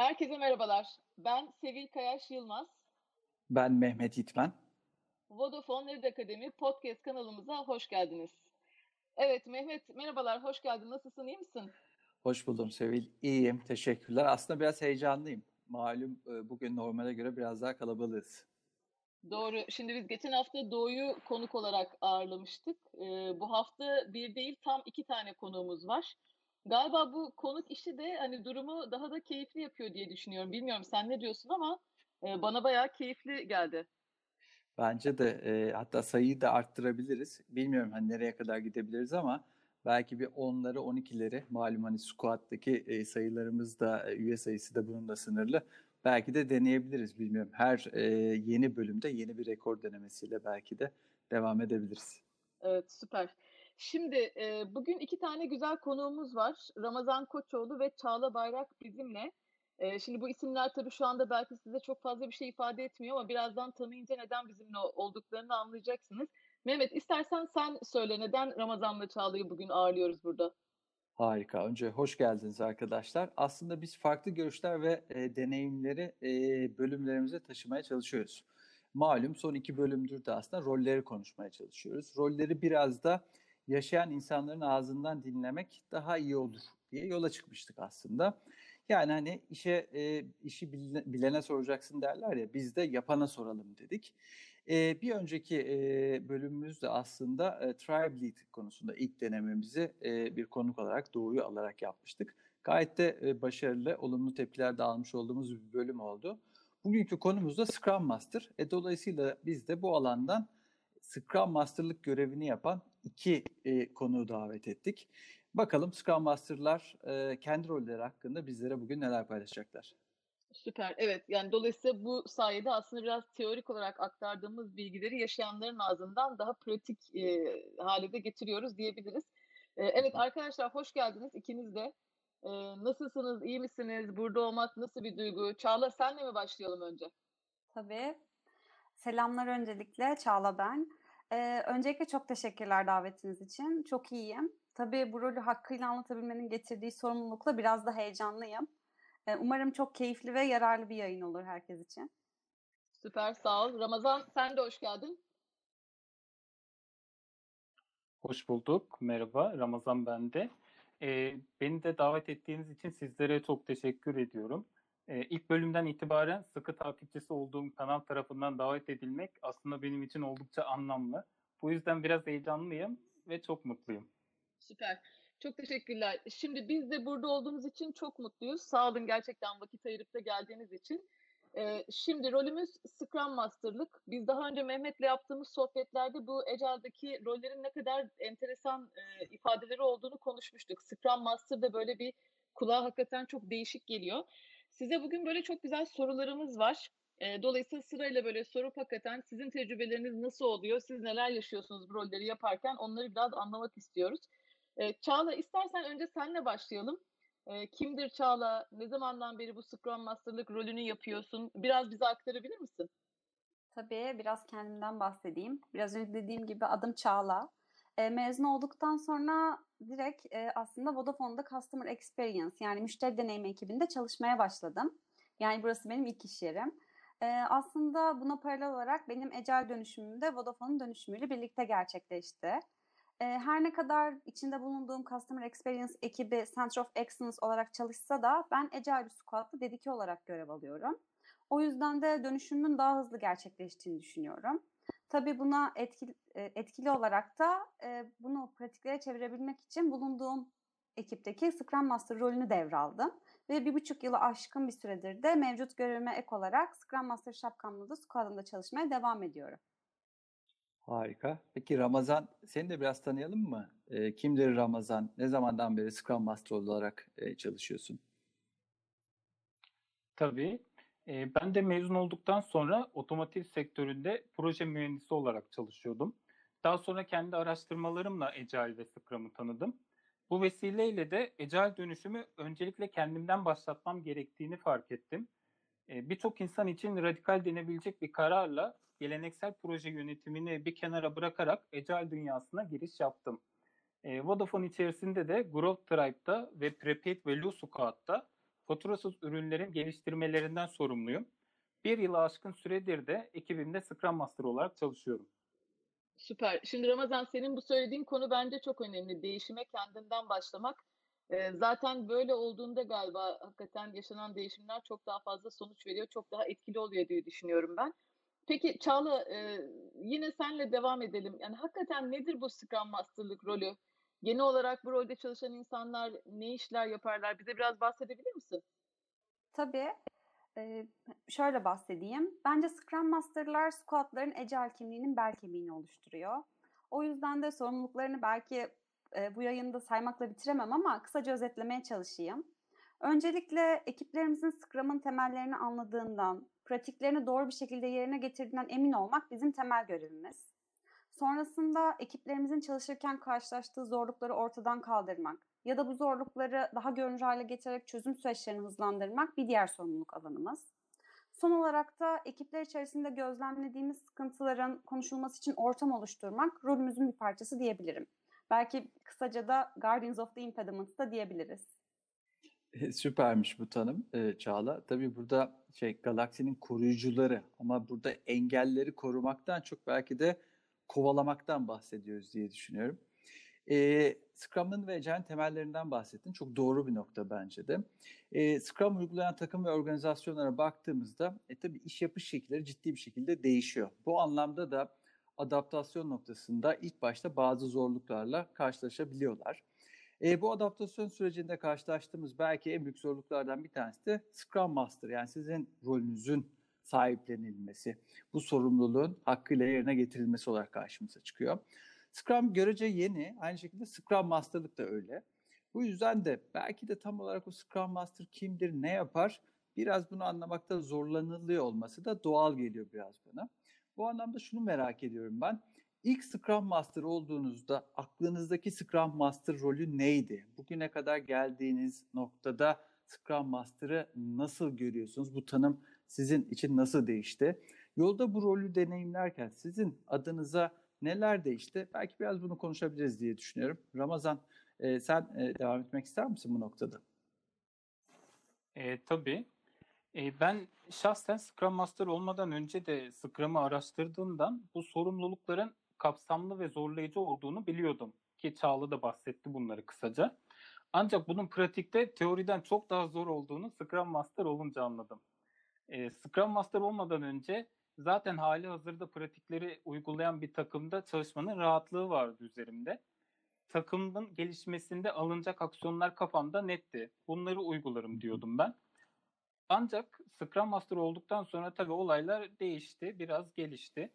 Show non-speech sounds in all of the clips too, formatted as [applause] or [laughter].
Herkese merhabalar. Ben Sevil Kayaş Yılmaz. Ben Mehmet İtmen. Vodafone Nerd Akademi podcast kanalımıza hoş geldiniz. Evet Mehmet merhabalar, hoş geldin. Nasılsın, iyi misin? Hoş buldum Sevil. İyiyim, teşekkürler. Aslında biraz heyecanlıyım. Malum e, bugün normale göre biraz daha kalabalığız. Doğru. Şimdi biz geçen hafta Doğu'yu konuk olarak ağırlamıştık. Ee, bu hafta bir değil tam iki tane konuğumuz var. Galiba bu konuk işi de hani durumu daha da keyifli yapıyor diye düşünüyorum. Bilmiyorum sen ne diyorsun ama e, bana bayağı keyifli geldi. Bence de e, hatta sayıyı da arttırabiliriz. Bilmiyorum hani nereye kadar gidebiliriz ama belki bir 10'ları 12'leri malum hani squat'taki e, sayılarımız da e, üye sayısı da bunun da sınırlı. Belki de deneyebiliriz bilmiyorum. Her e, yeni bölümde yeni bir rekor denemesiyle belki de devam edebiliriz. Evet süper. Şimdi e, bugün iki tane güzel konuğumuz var. Ramazan Koçoğlu ve Çağla Bayrak bizimle. E, şimdi bu isimler tabii şu anda belki size çok fazla bir şey ifade etmiyor ama birazdan tanıyınca neden bizimle olduklarını anlayacaksınız. Mehmet istersen sen söyle neden Ramazan'la Çağla'yı bugün ağırlıyoruz burada? Harika. Önce hoş geldiniz arkadaşlar. Aslında biz farklı görüşler ve e, deneyimleri e, bölümlerimize taşımaya çalışıyoruz. Malum son iki bölümdür de aslında rolleri konuşmaya çalışıyoruz. Rolleri biraz da yaşayan insanların ağzından dinlemek daha iyi olur diye yola çıkmıştık aslında. Yani hani işe e, işi bilene soracaksın derler ya biz de yapana soralım dedik. E, bir önceki e, bölümümüzde aslında e, Tribe Lead konusunda ilk denememizi e, bir konuk olarak Doğu'yu alarak yapmıştık. Gayet de e, başarılı, olumlu tepkiler de almış olduğumuz bir bölüm oldu. Bugünkü konumuz da Scrum Master. E, dolayısıyla biz de bu alandan Scrum Master'lık görevini yapan iki e, konuğu davet ettik. Bakalım Scrum Master'lar e, kendi rolleri hakkında bizlere bugün neler paylaşacaklar. Süper. Evet. Yani dolayısıyla bu sayede aslında biraz teorik olarak aktardığımız bilgileri yaşayanların ağzından daha pratik e, hale de getiriyoruz diyebiliriz. E, evet arkadaşlar hoş geldiniz ikiniz de. E, nasılsınız? İyi misiniz? Burada olmak nasıl bir duygu? Çağla senle mi başlayalım önce? Tabii. Selamlar öncelikle. Çağla ben. Ee, öncelikle çok teşekkürler davetiniz için. Çok iyiyim. Tabii bu rolü hakkıyla anlatabilmenin getirdiği sorumlulukla biraz da heyecanlıyım. Ee, umarım çok keyifli ve yararlı bir yayın olur herkes için. Süper, sağ ol. Ramazan sen de hoş geldin. Hoş bulduk. Merhaba, Ramazan ben de. Ee, beni de davet ettiğiniz için sizlere çok teşekkür ediyorum. Ee, ilk bölümden itibaren sıkı takipçisi olduğum kanal tarafından davet edilmek aslında benim için oldukça anlamlı. Bu yüzden biraz heyecanlıyım ve çok mutluyum. Süper. Çok teşekkürler. Şimdi biz de burada olduğumuz için çok mutluyuz. Sağ olun gerçekten vakit ayırıp da geldiğiniz için. Ee, şimdi rolümüz Scrum Master'lık. Biz daha önce Mehmet'le yaptığımız sohbetlerde bu Agile'daki rollerin ne kadar enteresan e, ifadeleri olduğunu konuşmuştuk. Scrum Master da böyle bir kulağa hakikaten çok değişik geliyor. Size bugün böyle çok güzel sorularımız var. Dolayısıyla sırayla böyle sorup hakikaten sizin tecrübeleriniz nasıl oluyor, siz neler yaşıyorsunuz bu rolleri yaparken onları biraz anlamak istiyoruz. Çağla istersen önce senle başlayalım. Kimdir Çağla? Ne zamandan beri bu Scrum Master'lık rolünü yapıyorsun? Biraz bize aktarabilir misin? Tabii biraz kendimden bahsedeyim. Biraz önce dediğim gibi adım Çağla. E, mezun olduktan sonra direkt e, aslında Vodafone'da Customer Experience yani müşteri deneyimi ekibinde çalışmaya başladım. Yani burası benim ilk iş yerim. E, aslında buna paralel olarak benim ecel dönüşümüm de Vodafone'un dönüşümüyle birlikte gerçekleşti. E, her ne kadar içinde bulunduğum Customer Experience ekibi Center of Excellence olarak çalışsa da ben Agile bir squad'da dedike olarak görev alıyorum. O yüzden de dönüşümün daha hızlı gerçekleştiğini düşünüyorum. Tabii buna etkili, etkili olarak da e, bunu pratiklere çevirebilmek için bulunduğum ekipteki Scrum Master rolünü devraldım. Ve bir buçuk yılı aşkın bir süredir de mevcut görevime ek olarak Scrum Master şapkamla da squad'ımda çalışmaya devam ediyorum. Harika. Peki Ramazan, seni de biraz tanıyalım mı? E, kimdir Ramazan? Ne zamandan beri Scrum Master olarak e, çalışıyorsun? Tabii. Ben de mezun olduktan sonra otomotiv sektöründe proje mühendisi olarak çalışıyordum. Daha sonra kendi araştırmalarımla Agile ve Scrum'ı tanıdım. Bu vesileyle de Agile dönüşümü öncelikle kendimden başlatmam gerektiğini fark ettim. Birçok insan için radikal denebilecek bir kararla geleneksel proje yönetimini bir kenara bırakarak Agile dünyasına giriş yaptım. Vodafone içerisinde de Growth Tribe'da ve Prepaid ve Lusucat'ta faturasız ürünlerin geliştirmelerinden sorumluyum. Bir yılı aşkın süredir de ekibimde Scrum Master olarak çalışıyorum. Süper. Şimdi Ramazan senin bu söylediğin konu bence çok önemli. Değişime kendinden başlamak. Ee, zaten böyle olduğunda galiba hakikaten yaşanan değişimler çok daha fazla sonuç veriyor, çok daha etkili oluyor diye düşünüyorum ben. Peki Çağla, e, yine senle devam edelim. Yani hakikaten nedir bu Scrum Master'lık rolü? Genel olarak bu rolde çalışan insanlar ne işler yaparlar? Bize biraz bahsedebilir misin? Tabii. Ee, şöyle bahsedeyim. Bence Scrum Master'lar squadların Agile kimliğinin bel kemiğini oluşturuyor. O yüzden de sorumluluklarını belki e, bu yayında saymakla bitiremem ama kısaca özetlemeye çalışayım. Öncelikle ekiplerimizin Scrum'ın temellerini anladığından, pratiklerini doğru bir şekilde yerine getirdiğinden emin olmak bizim temel görevimiz. Sonrasında ekiplerimizin çalışırken karşılaştığı zorlukları ortadan kaldırmak ya da bu zorlukları daha görünür hale getirerek çözüm süreçlerini hızlandırmak bir diğer sorumluluk alanımız. Son olarak da ekipler içerisinde gözlemlediğimiz sıkıntıların konuşulması için ortam oluşturmak rolümüzün bir parçası diyebilirim. Belki kısaca da Guardians of the Impediments da diyebiliriz. Süpermiş bu tanım e, Çağla. Tabii burada şey galaksinin koruyucuları ama burada engelleri korumaktan çok belki de kovalamaktan bahsediyoruz diye düşünüyorum. E, Scrum'ın ve Agile'in temellerinden bahsettin. Çok doğru bir nokta bence de. E, Scrum uygulayan takım ve organizasyonlara baktığımızda e, tabii iş yapış şekilleri ciddi bir şekilde değişiyor. Bu anlamda da adaptasyon noktasında ilk başta bazı zorluklarla karşılaşabiliyorlar. E, bu adaptasyon sürecinde karşılaştığımız belki en büyük zorluklardan bir tanesi de Scrum Master yani sizin rolünüzün sahiplenilmesi, bu sorumluluğun hakkıyla yerine getirilmesi olarak karşımıza çıkıyor. Scrum görece yeni, aynı şekilde Scrum Master'lık da öyle. Bu yüzden de belki de tam olarak o Scrum Master kimdir, ne yapar biraz bunu anlamakta zorlanılıyor olması da doğal geliyor biraz bana. Bu anlamda şunu merak ediyorum ben. İlk Scrum Master olduğunuzda aklınızdaki Scrum Master rolü neydi? Bugüne kadar geldiğiniz noktada Scrum Master'ı nasıl görüyorsunuz? Bu tanım sizin için nasıl değişti? Yolda bu rolü deneyimlerken sizin adınıza neler değişti? Belki biraz bunu konuşabiliriz diye düşünüyorum. Ramazan e, sen e, devam etmek ister misin bu noktada? E, tabii. E, ben şahsen Scrum Master olmadan önce de Scrum'ı araştırdığımdan bu sorumlulukların kapsamlı ve zorlayıcı olduğunu biliyordum. Ki Çağla da bahsetti bunları kısaca. Ancak bunun pratikte teoriden çok daha zor olduğunu Scrum Master olunca anladım. E, Scrum Master olmadan önce zaten hali hazırda pratikleri uygulayan bir takımda çalışmanın rahatlığı vardı üzerimde. Takımın gelişmesinde alınacak aksiyonlar kafamda netti. Bunları uygularım diyordum ben. Ancak Scrum Master olduktan sonra tabii olaylar değişti, biraz gelişti.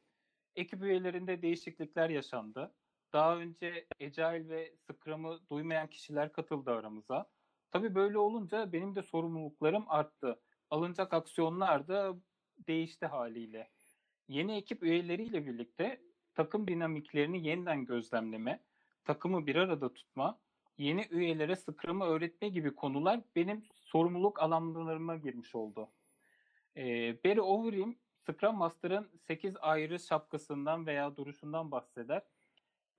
Ekip üyelerinde değişiklikler yaşandı. Daha önce Agile ve Scrum'ı duymayan kişiler katıldı aramıza. Tabii böyle olunca benim de sorumluluklarım arttı. Alınacak aksiyonlar da değişti haliyle. Yeni ekip üyeleriyle birlikte takım dinamiklerini yeniden gözlemleme, takımı bir arada tutma, yeni üyelere Scrum'ı öğretme gibi konular benim sorumluluk alanlarıma girmiş oldu. Ee, Barry Overeem, Scrum Master'ın 8 ayrı şapkasından veya duruşundan bahseder.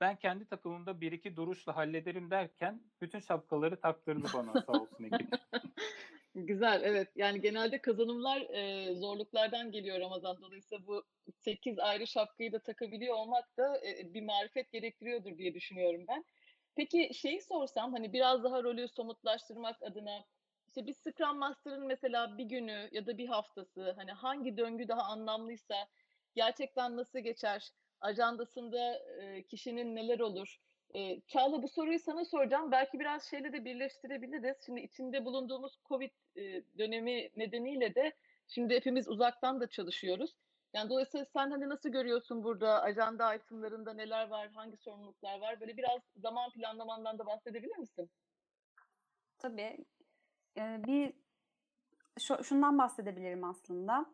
Ben kendi takımımda bir iki duruşla hallederim derken bütün şapkaları taktırdı bana sağ olsun ekip. [laughs] Güzel, evet. Yani genelde kazanımlar e, zorluklardan geliyor Ramazan. Dolayısıyla bu 8 ayrı şapkayı da takabiliyor olmak da e, bir marifet gerektiriyordur diye düşünüyorum ben. Peki şeyi sorsam hani biraz daha rolü somutlaştırmak adına işte bir Scrum Master'ın mesela bir günü ya da bir haftası hani hangi döngü daha anlamlıysa gerçekten nasıl geçer? Ajandasında e, kişinin neler olur? E, Çağla bu soruyu sana soracağım. Belki biraz şeyle de birleştirebiliriz. Şimdi içinde bulunduğumuz Covid e, dönemi nedeniyle de şimdi hepimiz uzaktan da çalışıyoruz. Yani dolayısıyla sen hani nasıl görüyorsun burada ajanda itemlarında neler var, hangi sorumluluklar var? Böyle biraz zaman planlamandan da bahsedebilir misin? Tabii. Ee, bir şu, şundan bahsedebilirim aslında.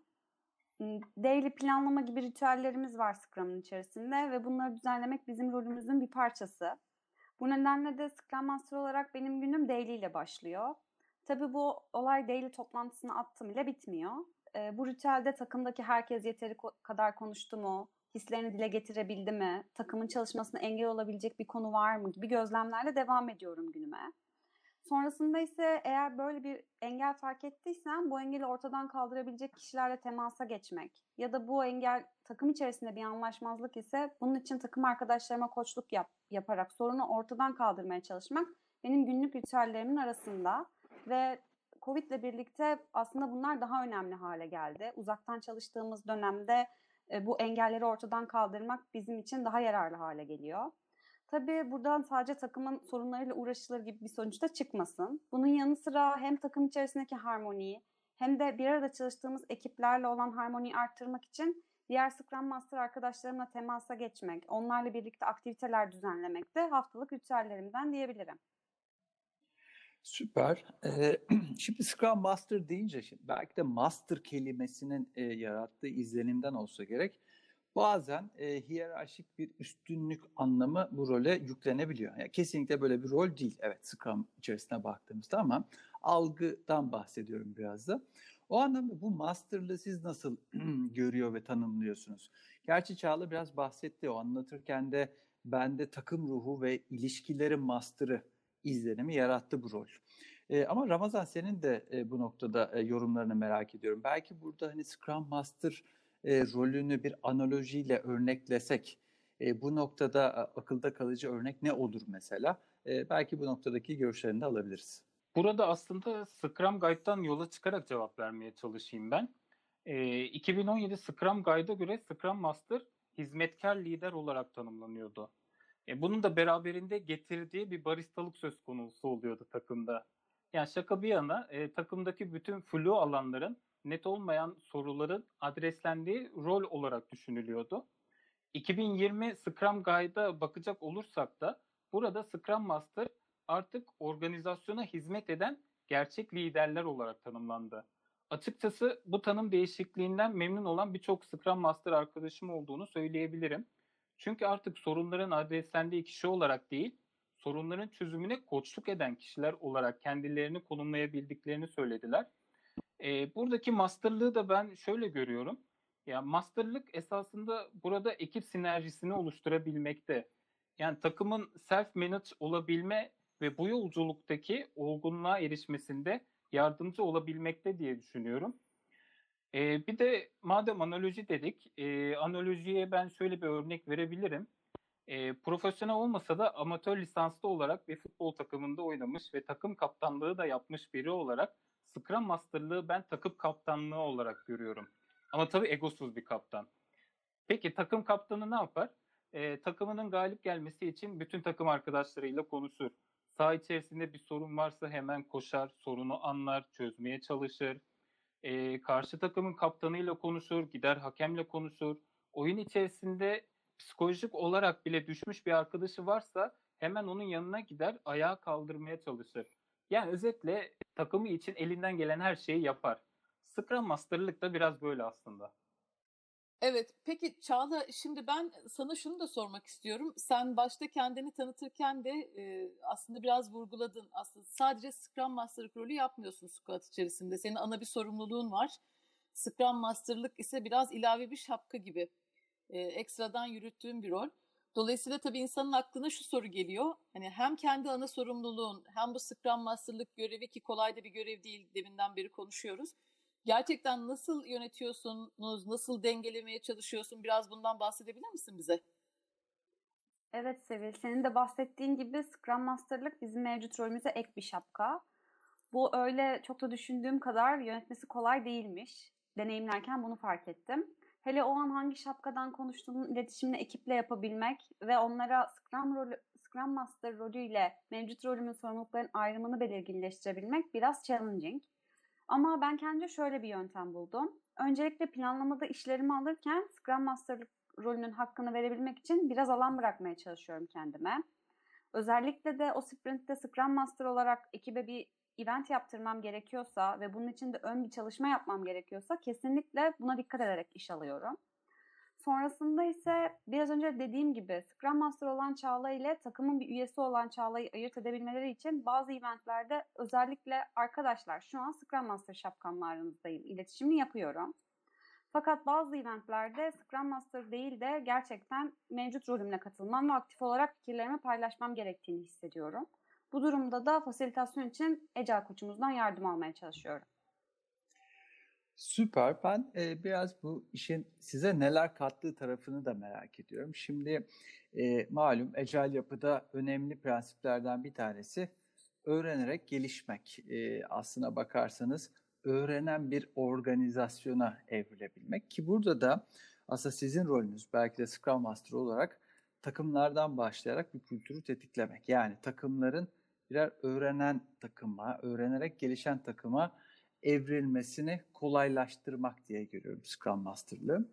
Daily planlama gibi ritüellerimiz var Scrum'ın içerisinde ve bunları düzenlemek bizim rolümüzün bir parçası. Bu nedenle de Scrum Master olarak benim günüm daily ile başlıyor. Tabii bu olay daily toplantısını attım ile bitmiyor. E, bu ritüelde takımdaki herkes yeteri kadar konuştu mu? Hislerini dile getirebildi mi? Takımın çalışmasına engel olabilecek bir konu var mı? gibi gözlemlerle devam ediyorum günüme. Sonrasında ise eğer böyle bir engel fark ettiysen bu engeli ortadan kaldırabilecek kişilerle temasa geçmek ya da bu engel takım içerisinde bir anlaşmazlık ise bunun için takım arkadaşlarıma koçluk yap, yaparak sorunu ortadan kaldırmaya çalışmak benim günlük ritüellerimin arasında ve Covid ile birlikte aslında bunlar daha önemli hale geldi. Uzaktan çalıştığımız dönemde e, bu engelleri ortadan kaldırmak bizim için daha yararlı hale geliyor. Tabii buradan sadece takımın sorunlarıyla uğraşılır gibi bir sonuçta çıkmasın. Bunun yanı sıra hem takım içerisindeki harmoniyi hem de bir arada çalıştığımız ekiplerle olan harmoniyi arttırmak için diğer Scrum Master arkadaşlarımla temasa geçmek, onlarla birlikte aktiviteler düzenlemek de haftalık ritüellerimden diyebilirim. Süper. Ee, [clears throat] şimdi Scrum Master deyince şimdi belki de master kelimesinin e, yarattığı izlenimden olsa gerek bazen e, hiyerarşik bir üstünlük anlamı bu role yüklenebiliyor. Yani kesinlikle böyle bir rol değil. Evet Scrum içerisine baktığımızda ama algıdan bahsediyorum biraz da. O anlamda bu masterlığı siz nasıl [clears throat] görüyor ve tanımlıyorsunuz? Gerçi Çağla biraz bahsetti o anlatırken de bende takım ruhu ve ilişkilerin master'ı izlenimi yarattı bu rol. E, ama Ramazan senin de e, bu noktada e, yorumlarını merak ediyorum. Belki burada hani Scrum Master e, rolünü bir analojiyle örneklesek e, bu noktada akılda kalıcı örnek ne olur mesela? E, belki bu noktadaki görüşlerini de alabiliriz. Burada aslında Scrum Guide'dan yola çıkarak cevap vermeye çalışayım ben. E, 2017 Scrum Guide'a göre Scrum Master hizmetkar lider olarak tanımlanıyordu. E, bunun da beraberinde getirdiği bir baristalık söz konusu oluyordu takımda. Yani şaka bir yana e, takımdaki bütün flu alanların net olmayan soruların adreslendiği rol olarak düşünülüyordu. 2020 Scrum Guide'a bakacak olursak da burada Scrum Master artık organizasyona hizmet eden gerçek liderler olarak tanımlandı. Açıkçası bu tanım değişikliğinden memnun olan birçok Scrum Master arkadaşım olduğunu söyleyebilirim. Çünkü artık sorunların adreslendiği kişi olarak değil, sorunların çözümüne koçluk eden kişiler olarak kendilerini konumlayabildiklerini söylediler. E, buradaki masterlığı da ben şöyle görüyorum. Ya masterlık esasında burada ekip sinerjisini oluşturabilmekte. Yani takımın self manage olabilme ve bu yolculuktaki olgunluğa erişmesinde yardımcı olabilmekte diye düşünüyorum. Ee, bir de madem analoji dedik, e, analojiye ben şöyle bir örnek verebilirim. E, profesyonel olmasa da amatör lisanslı olarak bir futbol takımında oynamış ve takım kaptanlığı da yapmış biri olarak Scrum Master'lığı ben takım kaptanlığı olarak görüyorum. Ama tabii egosuz bir kaptan. Peki takım kaptanı ne yapar? E, takımının galip gelmesi için bütün takım arkadaşlarıyla konuşur. Sağ içerisinde bir sorun varsa hemen koşar, sorunu anlar, çözmeye çalışır e, karşı takımın kaptanıyla konuşur, gider hakemle konuşur. Oyun içerisinde psikolojik olarak bile düşmüş bir arkadaşı varsa hemen onun yanına gider, ayağa kaldırmaya çalışır. Yani özetle takımı için elinden gelen her şeyi yapar. Scrum Master'lık da biraz böyle aslında. Evet, peki Çağla şimdi ben sana şunu da sormak istiyorum. Sen başta kendini tanıtırken de e, aslında biraz vurguladın. Aslında sadece Scrum Master'lık rolü yapmıyorsun squad içerisinde. Senin ana bir sorumluluğun var. Scrum Master'lık ise biraz ilave bir şapka gibi. E, ekstradan yürüttüğün bir rol. Dolayısıyla tabii insanın aklına şu soru geliyor. Hani hem kendi ana sorumluluğun hem bu Scrum Master'lık görevi ki kolay da bir görev değil deminden beri konuşuyoruz gerçekten nasıl yönetiyorsunuz, nasıl dengelemeye çalışıyorsun? Biraz bundan bahsedebilir misin bize? Evet Sevil, senin de bahsettiğin gibi Scrum Master'lık bizim mevcut rolümüze ek bir şapka. Bu öyle çok da düşündüğüm kadar yönetmesi kolay değilmiş. Deneyimlerken bunu fark ettim. Hele o an hangi şapkadan konuştuğunun iletişimini ekiple yapabilmek ve onlara Scrum, rolü, Scrum Master rolüyle mevcut rolümün sorumlulukların ayrımını belirginleştirebilmek biraz challenging. Ama ben kendimce şöyle bir yöntem buldum. Öncelikle planlamada işlerimi alırken Scrum Master'lık rolünün hakkını verebilmek için biraz alan bırakmaya çalışıyorum kendime. Özellikle de o sprintte Scrum Master olarak ekibe bir event yaptırmam gerekiyorsa ve bunun için de ön bir çalışma yapmam gerekiyorsa kesinlikle buna dikkat ederek iş alıyorum. Sonrasında ise biraz önce dediğim gibi Scrum Master olan Çağla ile takımın bir üyesi olan Çağla'yı ayırt edebilmeleri için bazı eventlerde özellikle arkadaşlar şu an Scrum Master şapkamla aranızdayım iletişimi yapıyorum. Fakat bazı eventlerde Scrum Master değil de gerçekten mevcut rolümle katılmam ve aktif olarak fikirlerimi paylaşmam gerektiğini hissediyorum. Bu durumda da fasilitasyon için Ecel koçumuzdan yardım almaya çalışıyorum. Süper. Ben e, biraz bu işin size neler kattığı tarafını da merak ediyorum. Şimdi e, malum Agile yapıda önemli prensiplerden bir tanesi öğrenerek gelişmek. E, aslına bakarsanız öğrenen bir organizasyona evrilebilmek ki burada da aslında sizin rolünüz belki de Scrum Master olarak takımlardan başlayarak bir kültürü tetiklemek. Yani takımların birer öğrenen takıma, öğrenerek gelişen takıma evrilmesini kolaylaştırmak diye görüyorum Scrum Master'lığı.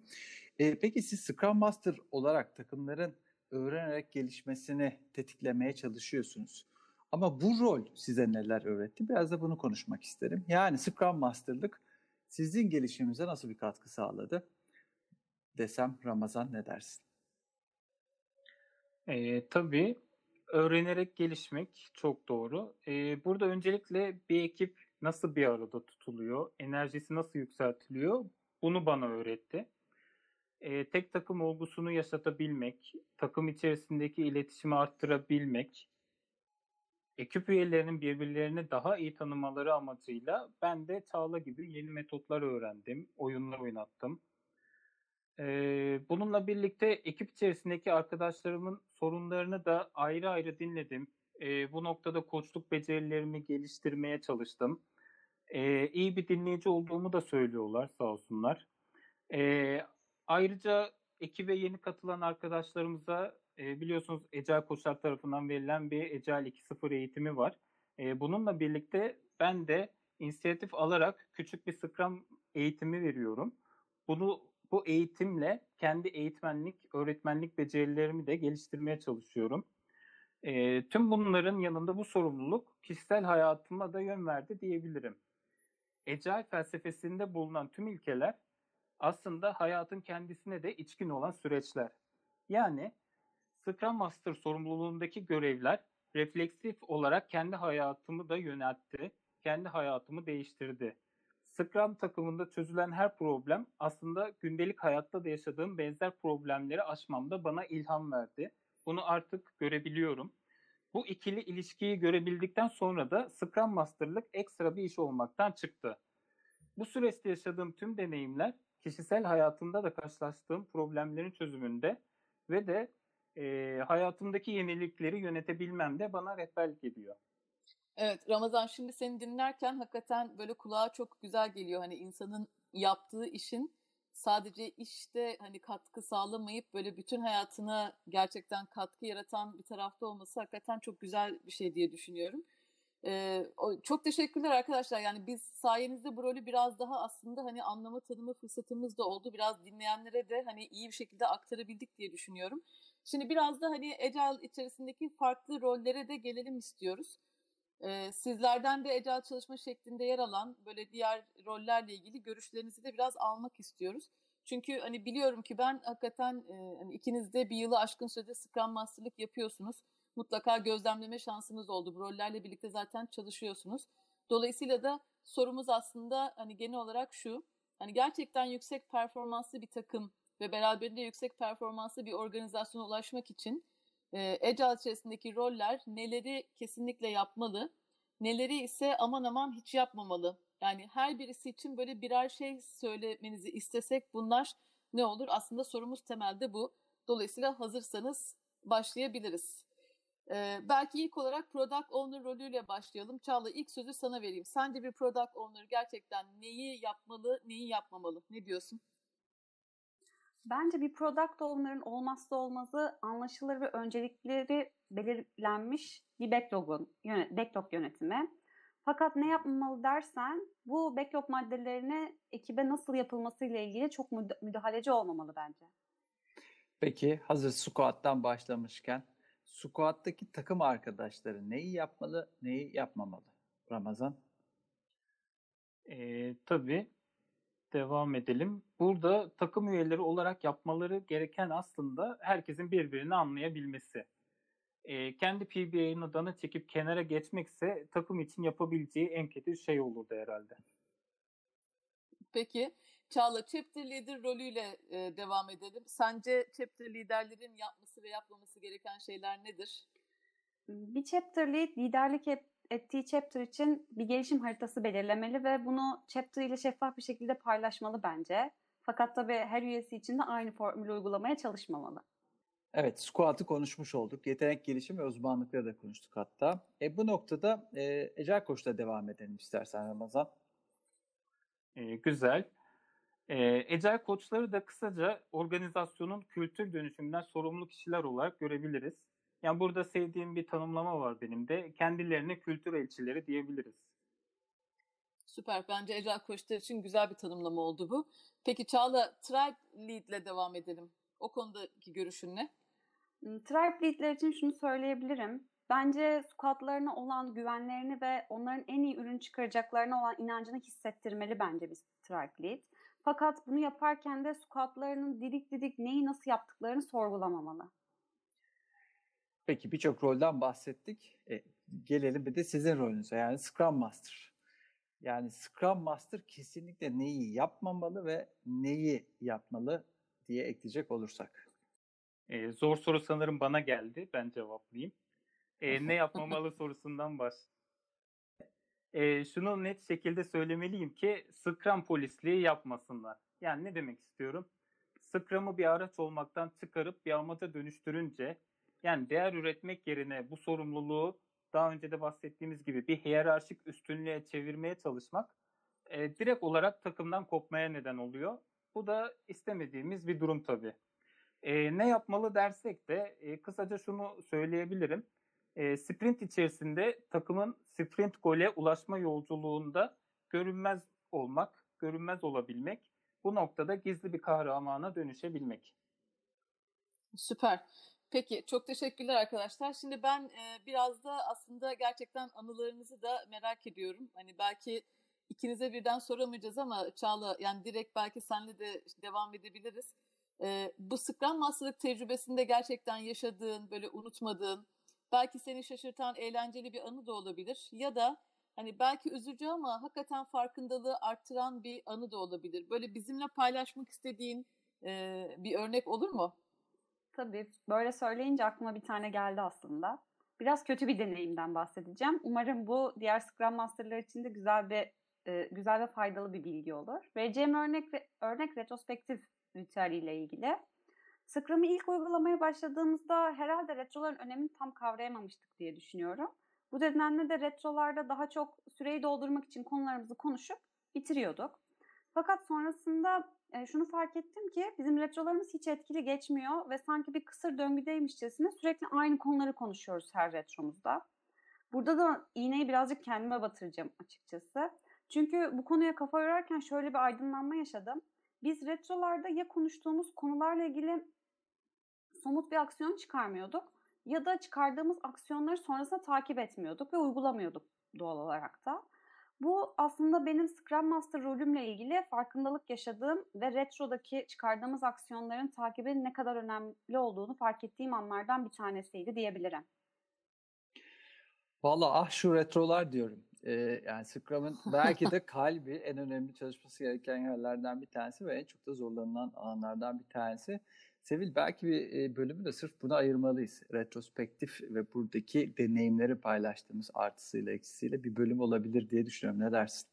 E, peki siz Scrum Master olarak takımların öğrenerek gelişmesini tetiklemeye çalışıyorsunuz. Ama bu rol size neler öğretti? Biraz da bunu konuşmak isterim. Yani Scrum Master'lık sizin gelişiminize nasıl bir katkı sağladı? Desem Ramazan ne dersin? E, tabii öğrenerek gelişmek çok doğru. E, burada öncelikle bir ekip nasıl bir arada tutuluyor, enerjisi nasıl yükseltiliyor bunu bana öğretti. E, tek takım olgusunu yaşatabilmek, takım içerisindeki iletişimi arttırabilmek, ekip üyelerinin birbirlerini daha iyi tanımaları amacıyla ben de Çağla gibi yeni metotlar öğrendim, oyunlar oynattım. Ee, bununla birlikte ekip içerisindeki arkadaşlarımın sorunlarını da ayrı ayrı dinledim. Ee, bu noktada koçluk becerilerimi geliştirmeye çalıştım. Ee, iyi bir dinleyici olduğumu da söylüyorlar sağ olsunlar. Ee, ayrıca ekibe yeni katılan arkadaşlarımıza e, biliyorsunuz Ecel Koçlar tarafından verilen bir Ecel 2.0 eğitimi var. E, bununla birlikte ben de inisiyatif alarak küçük bir Scrum eğitimi veriyorum. Bunu bu eğitimle kendi eğitmenlik, öğretmenlik becerilerimi de geliştirmeye çalışıyorum. E, tüm bunların yanında bu sorumluluk kişisel hayatıma da yön verdi diyebilirim. Ecel felsefesinde bulunan tüm ilkeler aslında hayatın kendisine de içkin olan süreçler. Yani Scrum Master sorumluluğundaki görevler refleksif olarak kendi hayatımı da yöneltti, kendi hayatımı değiştirdi. Scrum takımında çözülen her problem aslında gündelik hayatta da yaşadığım benzer problemleri aşmamda bana ilham verdi. Bunu artık görebiliyorum. Bu ikili ilişkiyi görebildikten sonra da Scrum Master'lık ekstra bir iş olmaktan çıktı. Bu süreçte yaşadığım tüm deneyimler kişisel hayatımda da karşılaştığım problemlerin çözümünde ve de e, hayatımdaki yenilikleri yönetebilmemde bana rehberlik ediyor. Evet Ramazan şimdi seni dinlerken hakikaten böyle kulağa çok güzel geliyor. Hani insanın yaptığı işin sadece işte hani katkı sağlamayıp böyle bütün hayatına gerçekten katkı yaratan bir tarafta olması hakikaten çok güzel bir şey diye düşünüyorum. Ee, çok teşekkürler arkadaşlar. Yani biz sayenizde bu rolü biraz daha aslında hani anlama tanıma fırsatımız da oldu. Biraz dinleyenlere de hani iyi bir şekilde aktarabildik diye düşünüyorum. Şimdi biraz da hani Agile içerisindeki farklı rollere de gelelim istiyoruz. Sizlerden de Agile çalışma şeklinde yer alan böyle diğer rollerle ilgili görüşlerinizi de biraz almak istiyoruz. Çünkü hani biliyorum ki ben hakikaten e, hani ikiniz de bir yılı aşkın sürede Scrum Master'lık yapıyorsunuz. Mutlaka gözlemleme şansınız oldu. Bu rollerle birlikte zaten çalışıyorsunuz. Dolayısıyla da sorumuz aslında hani genel olarak şu. Hani gerçekten yüksek performanslı bir takım ve beraberinde yüksek performanslı bir organizasyona ulaşmak için e, içerisindeki roller neleri kesinlikle yapmalı, neleri ise aman aman hiç yapmamalı. Yani her birisi için böyle birer şey söylemenizi istesek bunlar ne olur? Aslında sorumuz temelde bu. Dolayısıyla hazırsanız başlayabiliriz. Ee, belki ilk olarak Product Owner rolüyle başlayalım. Çağla ilk sözü sana vereyim. Sence bir Product Owner gerçekten neyi yapmalı, neyi yapmamalı? Ne diyorsun? Bence bir product owner'ın olmazsa olmazı anlaşılır ve öncelikleri belirlenmiş bir backlog'un, backlog yönetimi. Fakat ne yapmamalı dersen bu backlog maddelerini ekibe nasıl yapılması ile ilgili çok müdahaleci olmamalı bence. Peki hazır squat'tan başlamışken squat'taki takım arkadaşları neyi yapmalı, neyi yapmamalı? Ramazan? Ee, tabii devam edelim. Burada takım üyeleri olarak yapmaları gereken aslında herkesin birbirini anlayabilmesi. E, kendi PBA'ını dana çekip kenara geçmekse takım için yapabileceği en kötü şey olurdu herhalde. Peki. Çağla, chapter leader rolüyle e, devam edelim. Sence chapter liderlerin yapması ve yapmaması gereken şeyler nedir? Bir chapter lead liderlik ettiği chapter için bir gelişim haritası belirlemeli ve bunu chapter ile şeffaf bir şekilde paylaşmalı bence. Fakat tabii her üyesi için de aynı formülü uygulamaya çalışmamalı. Evet, squat'ı konuşmuş olduk. Yetenek gelişimi ve uzmanlıkları da konuştuk hatta. E, bu noktada e, Ecel Koç'la devam edelim istersen Ramazan. Ee, güzel. Ee, Ecel koçları da kısaca organizasyonun kültür dönüşümünden sorumlu kişiler olarak görebiliriz. Yani burada sevdiğim bir tanımlama var benim de. Kendilerine kültür elçileri diyebiliriz. Süper. Bence Ecel Koçlar için güzel bir tanımlama oldu bu. Peki Çağla, Tribe Lead'le devam edelim. O konudaki görüşün ne? Hmm, Tribe leadler için şunu söyleyebilirim. Bence squatlarına olan güvenlerini ve onların en iyi ürün çıkaracaklarına olan inancını hissettirmeli bence bir tribe lead. Fakat bunu yaparken de squatlarının didik didik neyi nasıl yaptıklarını sorgulamamalı. Peki birçok rolden bahsettik. E, gelelim bir de sizin rolünüze yani Scrum Master. Yani Scrum Master kesinlikle neyi yapmamalı ve neyi yapmalı diye ekleyecek olursak. Ee, zor soru sanırım bana geldi. Ben cevaplayayım. Ee, [laughs] ne yapmamalı sorusundan baş. Ee, şunu net şekilde söylemeliyim ki Scrum polisliği yapmasınlar. Yani ne demek istiyorum? Scrum'ı bir araç olmaktan çıkarıp bir amaca dönüştürünce yani değer üretmek yerine bu sorumluluğu daha önce de bahsettiğimiz gibi bir hiyerarşik üstünlüğe çevirmeye çalışmak e, direkt olarak takımdan kopmaya neden oluyor. Bu da istemediğimiz bir durum tabii. E, ne yapmalı dersek de e, kısaca şunu söyleyebilirim. E, sprint içerisinde takımın sprint gole ulaşma yolculuğunda görünmez olmak, görünmez olabilmek, bu noktada gizli bir kahramana dönüşebilmek. Süper. Peki çok teşekkürler arkadaşlar. Şimdi ben e, biraz da aslında gerçekten anılarınızı da merak ediyorum. Hani belki ikinize birden soramayacağız ama Çağla yani direkt belki senle de devam edebiliriz. E, bu Scrum Master'lık tecrübesinde gerçekten yaşadığın, böyle unutmadığın, belki seni şaşırtan eğlenceli bir anı da olabilir. Ya da hani belki üzücü ama hakikaten farkındalığı arttıran bir anı da olabilir. Böyle bizimle paylaşmak istediğin e, bir örnek olur mu? Tabii böyle söyleyince aklıma bir tane geldi aslında. Biraz kötü bir deneyimden bahsedeceğim. Umarım bu diğer Scrum Master'lar için de güzel bir e, güzel ve faydalı bir bilgi olur. Vereceğim örnek örnek retrospektif ritüel ile ilgili. Scrum'ı ilk uygulamaya başladığımızda herhalde retroların önemini tam kavrayamamıştık diye düşünüyorum. Bu nedenle de retrolarda daha çok süreyi doldurmak için konularımızı konuşup bitiriyorduk. Fakat sonrasında e, şunu fark ettim ki bizim retrolarımız hiç etkili geçmiyor ve sanki bir kısır döngüdeymişçesine sürekli aynı konuları konuşuyoruz her retromuzda. Burada da iğneyi birazcık kendime batıracağım açıkçası. Çünkü bu konuya kafa yorarken şöyle bir aydınlanma yaşadım. Biz retrolarda ya konuştuğumuz konularla ilgili somut bir aksiyon çıkarmıyorduk ya da çıkardığımız aksiyonları sonrasında takip etmiyorduk ve uygulamıyorduk doğal olarak da. Bu aslında benim Scrum Master rolümle ilgili farkındalık yaşadığım ve retrodaki çıkardığımız aksiyonların takibinin ne kadar önemli olduğunu fark ettiğim anlardan bir tanesiydi diyebilirim. Valla ah şu retrolar diyorum. Ee, yani Scrum'ın [laughs] belki de kalbi en önemli çalışması gereken yerlerden bir tanesi ve en çok da zorlanılan alanlardan bir tanesi. Sevil belki bir bölümü de sırf buna ayırmalıyız. Retrospektif ve buradaki deneyimleri paylaştığımız artısıyla eksisiyle bir bölüm olabilir diye düşünüyorum. Ne dersin?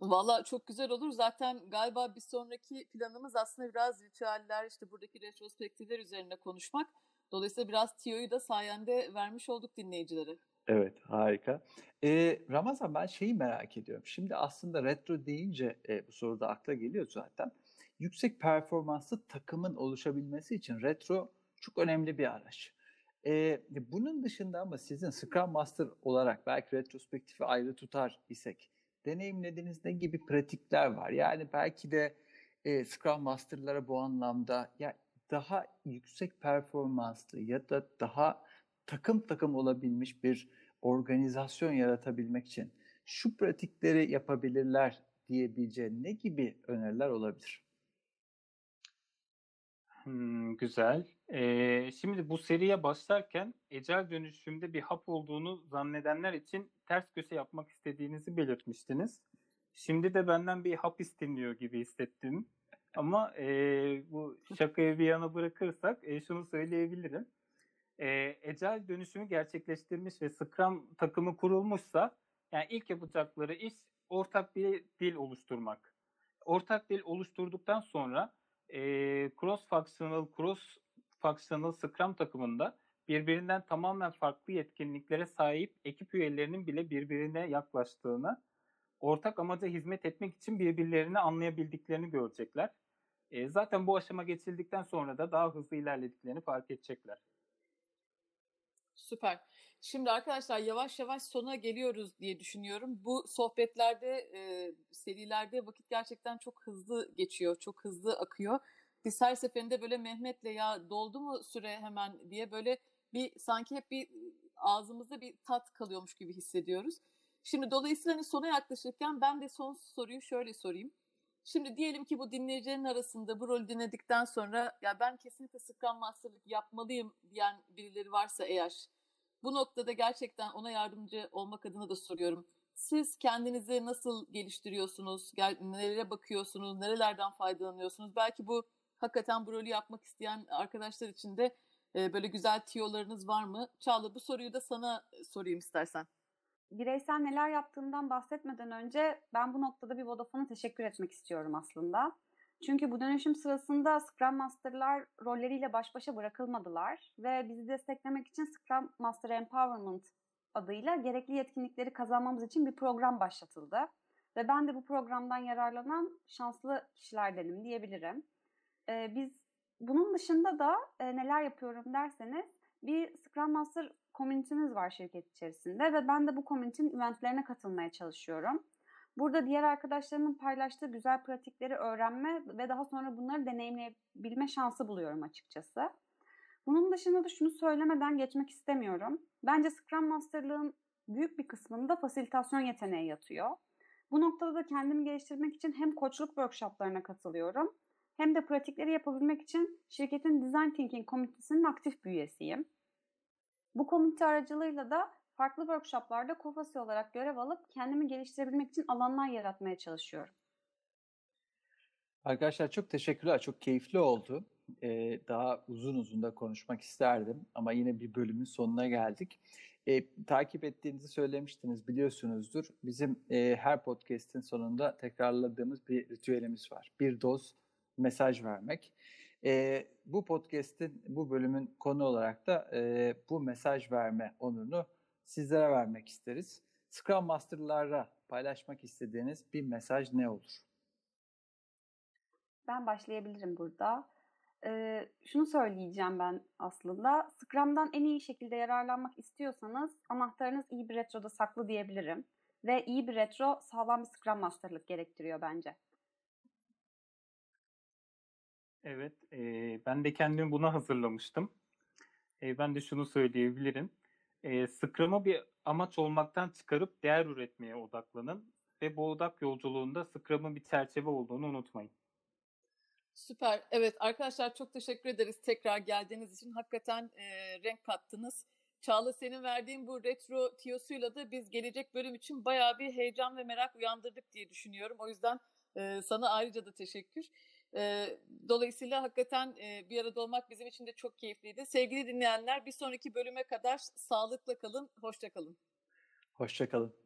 Valla çok güzel olur. Zaten galiba bir sonraki planımız aslında biraz ritüeller, işte buradaki retrospektifler üzerine konuşmak. Dolayısıyla biraz tiyoyu da sayende vermiş olduk dinleyicilere. Evet, harika. Ee, Ramazan ben şeyi merak ediyorum. Şimdi aslında retro deyince e, bu soruda akla geliyor zaten. Yüksek performanslı takımın oluşabilmesi için retro çok önemli bir araç. Ee, bunun dışında ama sizin Scrum Master olarak belki retrospektifi ayrı tutar isek deneyimlediğiniz ne gibi pratikler var? Yani belki de e, Scrum Master'lara bu anlamda ya daha yüksek performanslı ya da daha takım takım olabilmiş bir organizasyon yaratabilmek için şu pratikleri yapabilirler diyebileceğin ne gibi öneriler olabilir? Hmm, güzel. Ee, şimdi bu seriye başlarken ecel dönüşümde bir hap olduğunu zannedenler için ters köşe yapmak istediğinizi belirtmiştiniz. Şimdi de benden bir hap isteniyor gibi hissettim. Ama e, bu şakayı bir yana bırakırsak e, şunu söyleyebilirim. e, Agile dönüşümü gerçekleştirmiş ve Scrum takımı kurulmuşsa yani ilk yapacakları iş ortak bir dil oluşturmak. Ortak dil oluşturduktan sonra e, cross functional cross functional Scrum takımında birbirinden tamamen farklı yetkinliklere sahip ekip üyelerinin bile birbirine yaklaştığını, ortak amaca hizmet etmek için birbirlerini anlayabildiklerini görecekler. E, zaten bu aşama geçildikten sonra da daha hızlı ilerlediklerini fark edecekler. Süper. Şimdi arkadaşlar yavaş yavaş sona geliyoruz diye düşünüyorum. Bu sohbetlerde, e, serilerde vakit gerçekten çok hızlı geçiyor, çok hızlı akıyor. Biz her seferinde böyle Mehmet'le ya doldu mu süre hemen diye böyle bir sanki hep bir ağzımızda bir tat kalıyormuş gibi hissediyoruz. Şimdi dolayısıyla hani sona yaklaşırken ben de son soruyu şöyle sorayım. Şimdi diyelim ki bu dinleyicilerin arasında bu rolü dinledikten sonra ya ben kesinlikle Scrum Master'lık yapmalıyım diyen birileri varsa eğer bu noktada gerçekten ona yardımcı olmak adına da soruyorum. Siz kendinizi nasıl geliştiriyorsunuz? Nereye bakıyorsunuz? Nerelerden faydalanıyorsunuz? Belki bu hakikaten bu rolü yapmak isteyen arkadaşlar için de böyle güzel tiyolarınız var mı? Çağla bu soruyu da sana sorayım istersen bireysel neler yaptığımdan bahsetmeden önce ben bu noktada bir Vodafone'a teşekkür etmek istiyorum aslında. Çünkü bu dönüşüm sırasında Scrum Master'lar rolleriyle baş başa bırakılmadılar ve bizi desteklemek için Scrum Master Empowerment adıyla gerekli yetkinlikleri kazanmamız için bir program başlatıldı. Ve ben de bu programdan yararlanan şanslı kişilerdenim diyebilirim. Ee, biz bunun dışında da e, neler yapıyorum derseniz bir Scrum Master komünitemiz var şirket içerisinde ve ben de bu komünitenin eventlerine katılmaya çalışıyorum. Burada diğer arkadaşlarımın paylaştığı güzel pratikleri öğrenme ve daha sonra bunları deneyimleyebilme şansı buluyorum açıkçası. Bunun dışında da şunu söylemeden geçmek istemiyorum. Bence Scrum Master'lığın büyük bir kısmında fasilitasyon yeteneği yatıyor. Bu noktada da kendimi geliştirmek için hem koçluk workshoplarına katılıyorum hem de pratikleri yapabilmek için şirketin Design Thinking komitesinin aktif bir üyesiyim. Bu komite aracılığıyla da farklı workshoplarda kofası olarak görev alıp kendimi geliştirebilmek için alanlar yaratmaya çalışıyorum. Arkadaşlar çok teşekkürler. Çok keyifli oldu. Ee, daha uzun uzun da konuşmak isterdim ama yine bir bölümün sonuna geldik. Ee, takip ettiğinizi söylemiştiniz, biliyorsunuzdur. Bizim e, her podcast'in sonunda tekrarladığımız bir ritüelimiz var. Bir doz mesaj vermek. E, bu podcast'in, bu bölümün konu olarak da e, bu mesaj verme onurunu sizlere vermek isteriz. Scrum Master'lara paylaşmak istediğiniz bir mesaj ne olur? Ben başlayabilirim burada. Ee, şunu söyleyeceğim ben aslında. Scrum'dan en iyi şekilde yararlanmak istiyorsanız anahtarınız iyi bir retroda saklı diyebilirim. Ve iyi bir retro sağlam bir Scrum Master'lık gerektiriyor bence. Evet, e, ben de kendimi buna hazırlamıştım. E, ben de şunu söyleyebilirim. E, Scrum'ı bir amaç olmaktan çıkarıp değer üretmeye odaklanın ve bu odak yolculuğunda Scrum'ın bir çerçeve olduğunu unutmayın. Süper. Evet arkadaşlar çok teşekkür ederiz tekrar geldiğiniz için. Hakikaten e, renk kattınız. Çağla senin verdiğin bu retro tiyosuyla da biz gelecek bölüm için bayağı bir heyecan ve merak uyandırdık diye düşünüyorum. O yüzden e, sana ayrıca da teşekkür. Dolayısıyla hakikaten bir arada olmak bizim için de çok keyifliydi. Sevgili dinleyenler bir sonraki bölüme kadar sağlıkla kalın, hoşça kalın. Hoşça kalın.